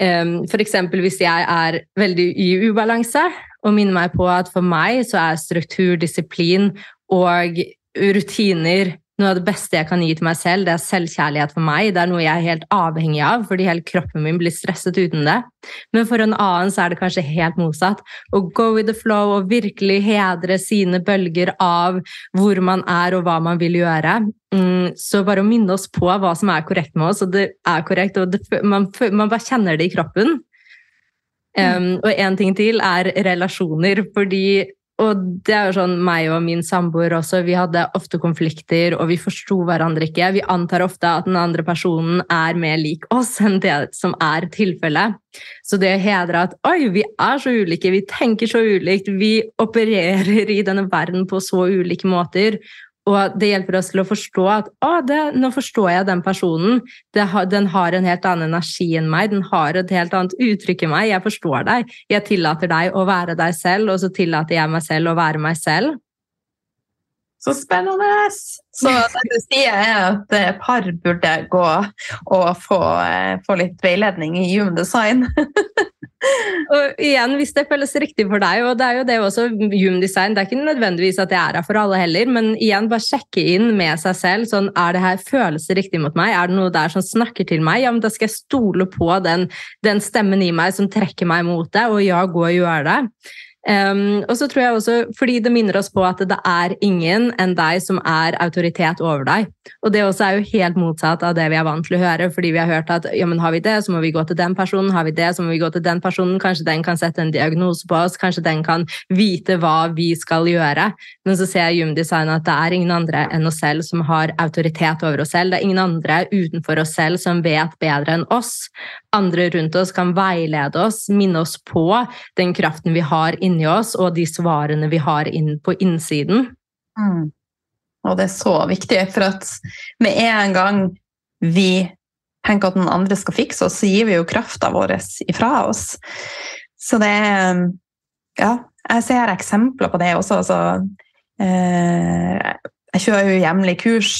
B: um, f.eks. hvis jeg er veldig i ubalanse, og minner meg på at for meg så er struktur, disiplin og rutiner noe av det beste jeg kan gi til meg selv. Det er selvkjærlighet for meg. Det er noe jeg er helt avhengig av, fordi hele kroppen min blir stresset uten det. Men for en annen så er det kanskje helt motsatt. Å go with the flow og virkelig hedre sine bølger av hvor man er og hva man vil gjøre. Mm, så bare å minne oss på hva som er korrekt med oss, og det er korrekt, og det, man, man bare kjenner det i kroppen. Um, og en ting til er relasjoner, fordi og det er jo sånn meg og min samboer også, vi hadde ofte konflikter, og vi forsto hverandre ikke. Vi antar ofte at den andre personen er mer lik oss enn det som er tilfellet. Så det å hedre at oi, vi er så ulike, vi tenker så ulikt, vi opererer i denne verden på så ulike måter, og det hjelper oss til å forstå at å, det, nå forstår jeg den personen. Har, den har en helt annen energi enn meg, den har et helt annet uttrykk i meg. Jeg forstår deg. Jeg tillater deg å være deg selv, og så tillater jeg meg selv å være meg selv.
A: Så spennende! Så det du sier, er at eh, par burde gå og få, eh, få litt veiledning i human design.
B: og igjen, hvis det føles riktig for deg, og det er jo det også Human design, det er ikke nødvendigvis at det er her for alle heller, men igjen, bare sjekke inn med seg selv. sånn, er det her, Føles riktig mot meg? Er det noe der som snakker til meg? Ja, men da skal jeg stole på den, den stemmen i meg som trekker meg mot det, og ja, gå og gjøre det. Um, og så tror jeg også, fordi Det minner oss på at det er ingen enn deg som er autoritet over deg. Og Det også er jo helt motsatt av det vi er vant til å høre. fordi vi har hørt at ja, men har vi det, så må vi gå til den personen. Har vi det, så må vi gå til den personen. Kanskje den kan sette en diagnose på oss. Kanskje den kan vite hva vi skal gjøre. Men så ser Human Design at det er ingen andre enn oss selv som har autoritet over oss selv. Det er ingen andre utenfor oss selv som vet bedre enn oss. Andre rundt oss kan veilede oss, minne oss på den kraften vi har inni inni oss, og de svarene vi har inn på innsiden.
A: Mm. Og det er så viktig, for at med en gang vi tenker at noen andre skal fikse oss, så gir vi jo krafta vår ifra oss. Så det er Ja, jeg ser eksempler på det også. Altså, eh, jeg kjører jo jevnlig kurs.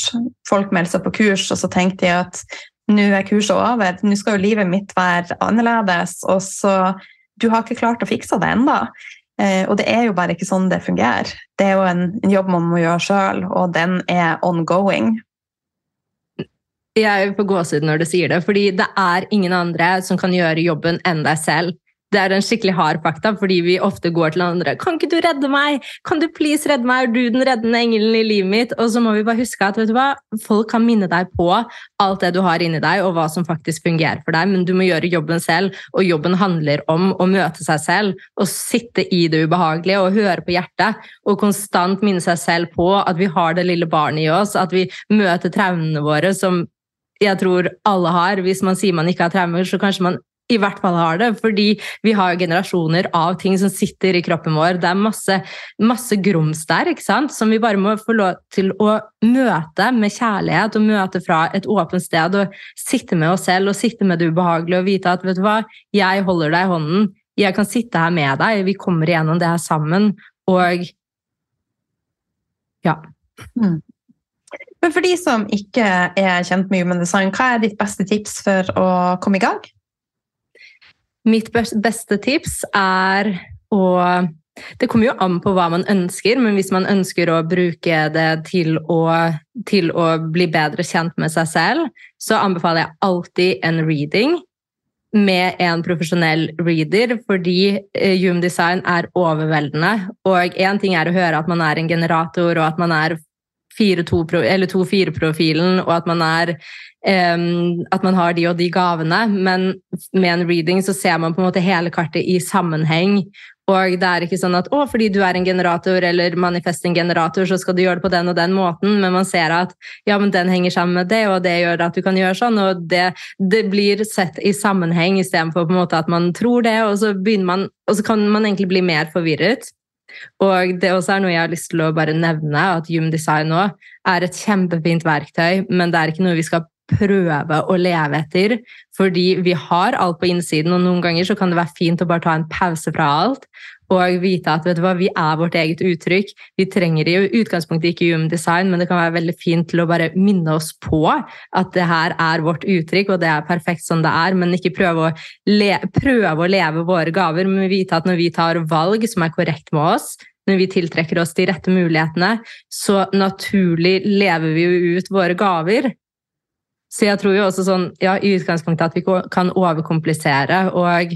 A: Folk melder seg på kurs, og så tenkte jeg at nå er kurset over, nå skal jo livet mitt være annerledes. Og så Du har ikke klart å fikse det ennå. Eh, og det er jo bare ikke sånn det fungerer. Det er jo en, en jobb man må gjøre sjøl, og den er ongoing.
B: Jeg får gåsehud når du sier det, fordi det er ingen andre som kan gjøre jobben enn deg selv det er en skikkelig hard fakta, fordi vi ofte går til andre. 'Kan ikke du redde meg? Kan du please redde meg? Er du den reddende engelen i livet mitt?' Og så må vi bare huske at hva? folk kan minne deg på alt det du har inni deg, og hva som faktisk fungerer for deg, men du må gjøre jobben selv, og jobben handler om å møte seg selv og sitte i det ubehagelige og høre på hjertet, og konstant minne seg selv på at vi har det lille barnet i oss, at vi møter traumene våre som jeg tror alle har. Hvis man sier man ikke har traumer, så kanskje man i hvert fall har det. Fordi vi har generasjoner av ting som sitter i kroppen vår. Det er masse, masse grums der ikke sant? som vi bare må få lov til å møte med kjærlighet og møte fra et åpent sted. Og sitte med oss selv og sitte med det ubehagelige og vite at vet du hva, jeg holder deg i hånden. Jeg kan sitte her med deg. Vi kommer igjennom det her sammen. Og ja.
A: Mm. Men for de som ikke er kjent med human design, hva er ditt beste tips for å komme i gang?
B: Mitt beste tips er å det kommer jo an på hva man ønsker, men hvis man ønsker å bruke det til å, til å bli bedre kjent med seg selv, så anbefaler jeg alltid en reading med en profesjonell reader, fordi Hume Design er overveldende. Og én ting er å høre at man er en generator, og at man er 2-4-profilen, og at man er um, at man har de og de gavene, men med en reading så ser man på en måte hele kartet i sammenheng. Og det er ikke sånn at å, fordi du er en generator eller manifesting generator, så skal du gjøre det på den og den måten, men man ser at ja, men den henger sammen med det, og det gjør at du kan gjøre sånn, og det, det blir sett i sammenheng istedenfor en at man tror det, og så, man, og så kan man egentlig bli mer forvirret. Og det også er noe jeg har lyst til å bare nevne, at gymdesign òg er et kjempefint verktøy, men det er ikke noe vi skal prøve å leve etter. Fordi vi har alt på innsiden, og noen ganger så kan det være fint å bare ta en pause fra alt og vite at hva, vi er vårt eget uttrykk. Vi trenger i utgangspunktet ikke human design, men det kan være veldig fint til å bare minne oss på at det her er vårt uttrykk, og det er perfekt som det er, men ikke prøve å, le prøve å leve våre gaver, men vite at når vi tar valg som er korrekt med oss, når vi tiltrekker oss de rette mulighetene, så naturlig lever vi jo ut våre gaver. Så jeg tror jo også sånn, ja, i utgangspunktet at vi kan overkomplisere og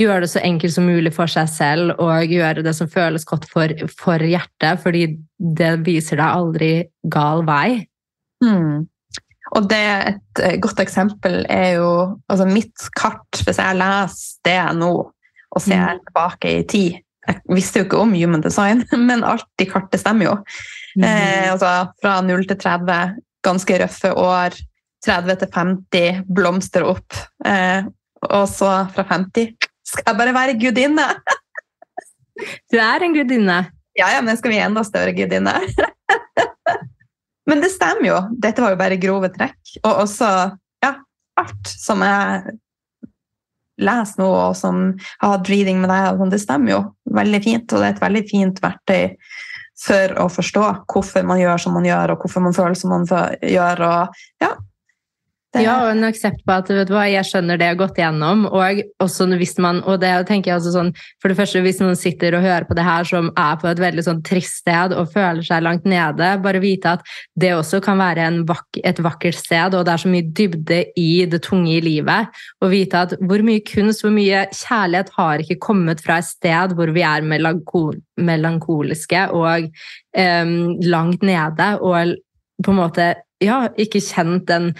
B: gjøre det så enkelt som mulig for seg selv og gjøre det som føles godt for, for hjertet, fordi det viser deg aldri gal vei.
A: Mm. Og det, et eh, godt eksempel er jo altså mitt kart, hvis jeg leser det nå og ser mm. tilbake i tid, Jeg visste jo ikke om human design, men alt i kartet stemmer jo. Mm. Eh, altså fra 0 til 30, ganske røffe år. 30 til 50, blomster opp. Eh, og så fra 50 skal jeg bare være gudinne!
B: du er en gudinne?
A: Ja, ja, men skal vi enda større gudinne? men det stemmer jo. Dette var jo bare grove trekk. Og også ja, alt som jeg leser nå, og som har hatt reading med deg, sånn, det stemmer jo veldig fint. Og det er et veldig fint verktøy for å forstå hvorfor man gjør som man gjør, og hvorfor man føler som man gjør. Og ja,
B: det... Ja, og en aksept på at vet du hva, jeg skjønner det jeg har gått igjennom. Og også hvis man, og det tenker jeg også sånn, for det første hvis noen sitter og hører på det her som er på et veldig sånn trist sted og føler seg langt nede, bare vite at det også kan være vak et vakkert sted, og det er så mye dybde i det tunge i livet. Og vite at hvor mye kunst, hvor mye kjærlighet har ikke kommet fra et sted hvor vi er melankol melankoliske og eh, langt nede, og på en måte ja, ikke kjent den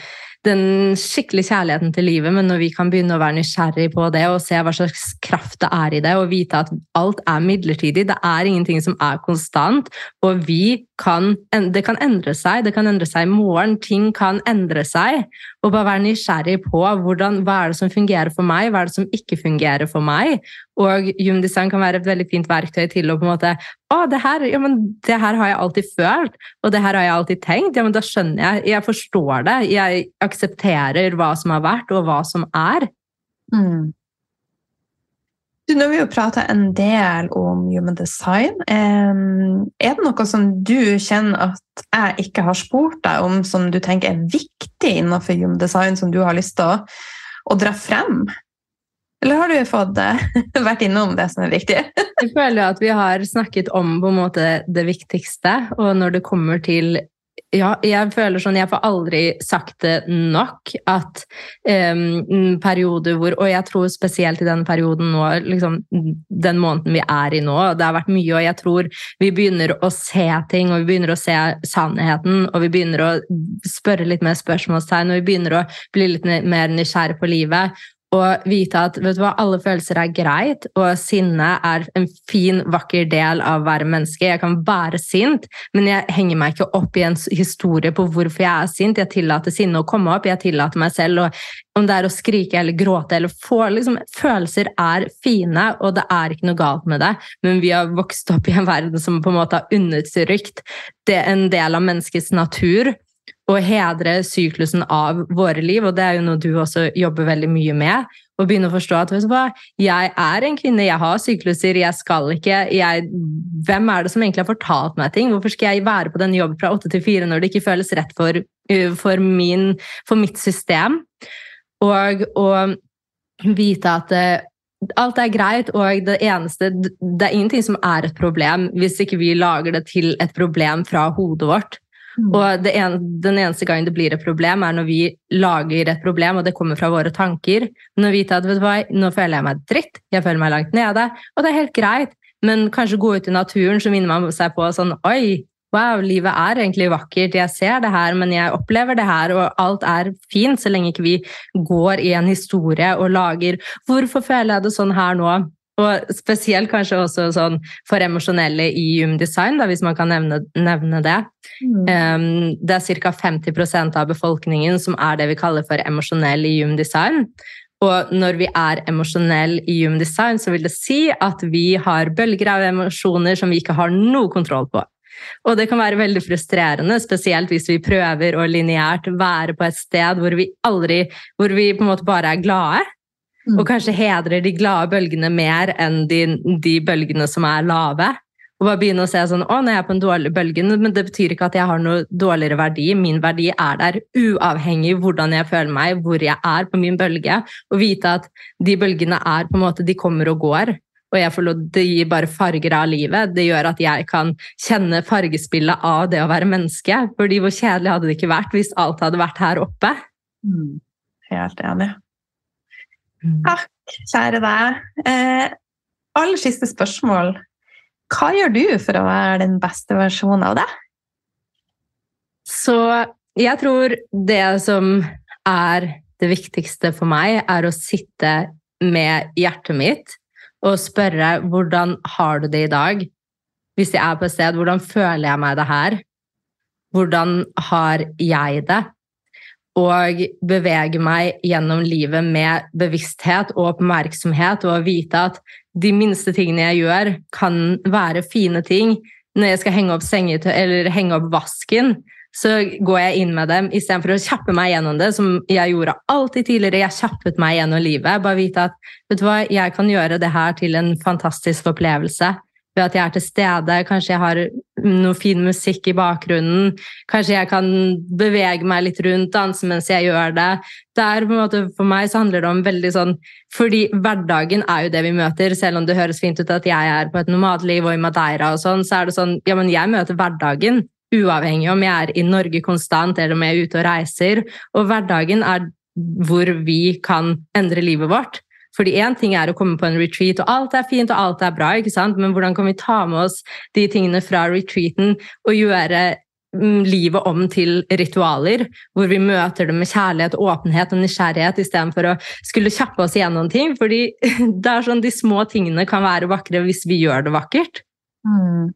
B: den skikkelig kjærligheten til livet, men når vi kan begynne å være nysgjerrig på det og se hva slags kraft det er i det, og vite at alt er midlertidig, det er ingenting som er konstant, og vi kan Det kan endre seg, det kan endre seg i morgen, ting kan endre seg, og bare være nysgjerrig på hvordan, hva er det som fungerer for meg, hva er det som ikke fungerer for meg, og Humdesign kan være et veldig fint verktøy til å på en måte Å, det her, ja, men det her har jeg alltid følt, og det her har jeg alltid tenkt. Ja, men da skjønner jeg. Jeg forstår det. Jeg aksepterer hva som har vært, og hva som er. Mm.
A: Du, nå har vi jo prata en del om human design. Er det noe som du kjenner at jeg ikke har spurt deg om, som du tenker er viktig innenfor human design, som du har lyst til å, å dra frem? Eller har du fått uh, vært innom det som er viktig?
B: jeg føler at vi har snakket om måte det viktigste. Og når det kommer til ja, jeg føler sånn Jeg får aldri sagt det nok at um, perioder hvor Og jeg tror spesielt i den perioden nå, liksom den måneden vi er i nå, det har vært mye, og jeg tror vi begynner å se ting, og vi begynner å se sannheten, og vi begynner å spørre litt mer spørsmålstegn, og vi begynner å bli litt mer nysgjerrig på livet og vite at vet du hva, alle følelser er greit, og sinne er en fin, vakker del av å være menneske. Jeg kan være sint, men jeg henger meg ikke opp i en historie på hvorfor jeg er sint. Jeg tillater sinne å komme opp, jeg tillater meg selv og om det er å skrike eller gråte eller få liksom, Følelser er fine, og det er ikke noe galt med det, men vi har vokst opp i en verden som på en måte har undertrykt det en del av menneskets natur å hedre syklusen av våre liv, og det er jo noe du også jobber veldig mye med. Og begynne å forstå at jeg er en kvinne, jeg har sykluser, jeg skal ikke jeg, Hvem er det som egentlig har fortalt meg ting? Hvorfor skal jeg være på denne jobben fra åtte til fire når det ikke føles rett for, for, min, for mitt system? Og å vite at alt er greit, og det eneste Det er ingenting som er et problem hvis ikke vi lager det til et problem fra hodet vårt. Mm. Og en, den eneste gangen det blir et problem, er når vi lager et problem, og det kommer fra våre tanker. Men å vite at vet du hva, nå føler jeg meg dritt, jeg føler meg langt nede, og det er helt greit. Men kanskje gå ut i naturen, så minner man seg på sånn Oi, wow, livet er egentlig vakkert. Jeg ser det her, men jeg opplever det her, og alt er fint så lenge ikke vi går i en historie og lager Hvorfor føler jeg det sånn her nå? Og spesielt kanskje også sånn for emosjonelle i Human Design, da, hvis man kan nevne, nevne det. Mm. Um, det er ca. 50% av befolkningen som er det vi kaller for emosjonell i Human Design. Og når vi er emosjonelle i Human Design, så vil det si at vi har bølger av emosjoner som vi ikke har noe kontroll på. Og det kan være veldig frustrerende, spesielt hvis vi prøver å lineært være på et sted hvor vi aldri, hvor vi på en måte bare er glade. Mm. Og kanskje hedrer de glade bølgene mer enn de, de, bølgene som er lave. Og bare begynne å se sånn Å, nå er jeg på en dårlig bølge, men det betyr ikke at jeg har noe dårligere verdi. Min verdi er der uavhengig hvordan jeg føler meg, hvor jeg er på min bølge. Og vite at de bølgene er på en måte De kommer og går. Og jeg får lov, det gir bare farger av livet. Det gjør at jeg kan kjenne fargespillet av det å være menneske. Fordi hvor kjedelig hadde det ikke vært hvis alt hadde vært her oppe?
A: Mm. Helt enig. Mm. Takk, kjære deg. Eh, aller siste spørsmål. Hva gjør du for å være den beste versjonen av deg?
B: Så jeg tror det som er det viktigste for meg, er å sitte med hjertet mitt og spørre hvordan har du det i dag? Hvis jeg er på et sted, hvordan føler jeg meg det her? Hvordan har jeg det? Og bevege meg gjennom livet med bevissthet og oppmerksomhet og vite at de minste tingene jeg gjør, kan være fine ting. Når jeg skal henge opp eller henge opp vasken, så går jeg inn med dem istedenfor å kjappe meg gjennom det, som jeg gjorde alltid tidligere. Jeg kjappet meg gjennom livet. Bare vite at vet du hva, jeg kan gjøre det her til en fantastisk opplevelse ved at jeg er til stede. Kanskje jeg har noe fin musikk i bakgrunnen. Kanskje jeg kan bevege meg litt rundt, danse mens jeg gjør det. det er, måte, for meg så handler det om veldig sånn Fordi hverdagen er jo det vi møter. Selv om det høres fint ut at jeg er på et nomadliv og i Madeira og sånn, så er det sånn Ja, men jeg møter hverdagen uavhengig om jeg er i Norge konstant eller om jeg er ute og reiser. Og hverdagen er hvor vi kan endre livet vårt. Fordi én ting er å komme på en retreat, og alt er fint og alt er bra, ikke sant? men hvordan kan vi ta med oss de tingene fra retreaten og gjøre mm, livet om til ritualer, hvor vi møter det med kjærlighet, åpenhet og nysgjerrighet istedenfor å skulle kjappe oss igjennom ting. Fordi det er sånn de små tingene kan være vakre hvis vi gjør det vakkert.
A: Mm.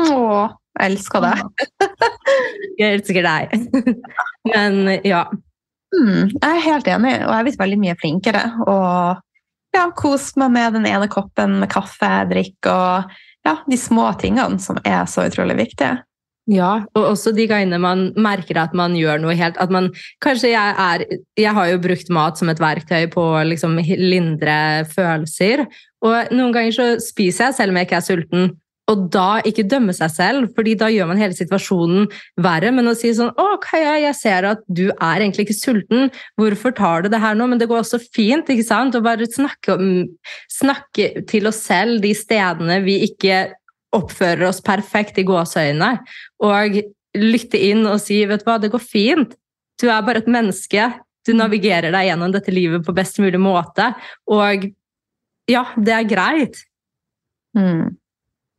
A: Åh, jeg elsker deg.
B: jeg elsker deg. Men ja.
A: Mm, jeg er helt enig, og jeg er blitt veldig mye flinkere. Og ja, kose meg med den ene koppen med kaffe jeg drikker, og ja, de små tingene som er så utrolig viktige.
B: Ja, og også de gangene man merker at man gjør noe helt at man, Kanskje jeg er Jeg har jo brukt mat som et verktøy på å liksom lindre følelser. Og noen ganger så spiser jeg selv om jeg ikke er sulten. Og da ikke dømme seg selv, fordi da gjør man hele situasjonen verre. Men å si sånn OK, jeg ser at du er egentlig ikke sulten. Hvorfor tar du det her nå?' Men det går også fint, ikke sant? Å bare snakke, snakke til oss selv de stedene vi ikke oppfører oss perfekt i gåseøynene, Og lytte inn og si 'Vet du hva, det går fint. Du er bare et menneske. Du navigerer deg gjennom dette livet på best mulig måte. Og ja, det er greit.
A: Mm.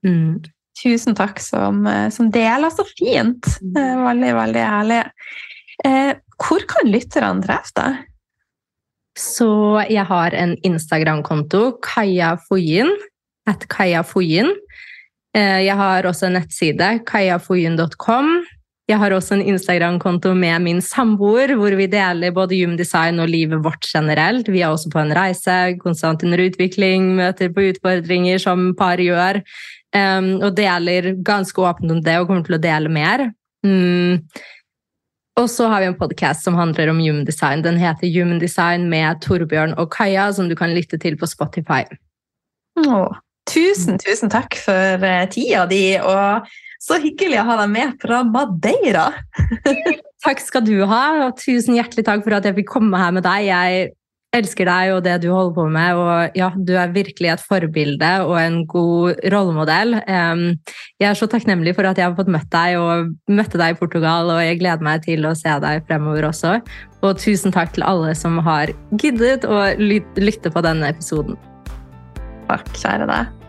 A: Mm. Tusen takk som, eh, som deler så fint. Mm. Veldig, veldig ærlig. Eh, hvor kan lytterne treffe deg?
B: Så jeg har en Instagram-konto, Kaja Foyin. At Kaja Foyin. Eh, jeg har også en nettside, kajafoyin.com. Jeg har også en Instagram-konto med min samboer, hvor vi deler både gymdesign og livet vårt generelt. Vi er også på en reise, konstant under utvikling, møter på utfordringer som par gjør. Um, og deler ganske åpent om det og kommer til å dele mer. Um, Og så har vi en podkast som handler om human design. Den heter Human Design med Torbjørn og Kaja, som du kan lytte til på Spotify.
A: Åh, tusen, tusen takk for uh, tida di, og så hyggelig å ha deg med fra Madeira!
B: takk skal du ha, og tusen hjertelig takk for at jeg fikk komme her med deg. Jeg elsker deg og det du holder på med. Og ja, du er virkelig et forbilde og en god rollemodell. Jeg er så takknemlig for at jeg har fått møtt deg og møtte deg i Portugal, og jeg gleder meg til å se deg fremover også. Og tusen takk til alle som har giddet å lytte på denne episoden.
A: Takk, kjære deg.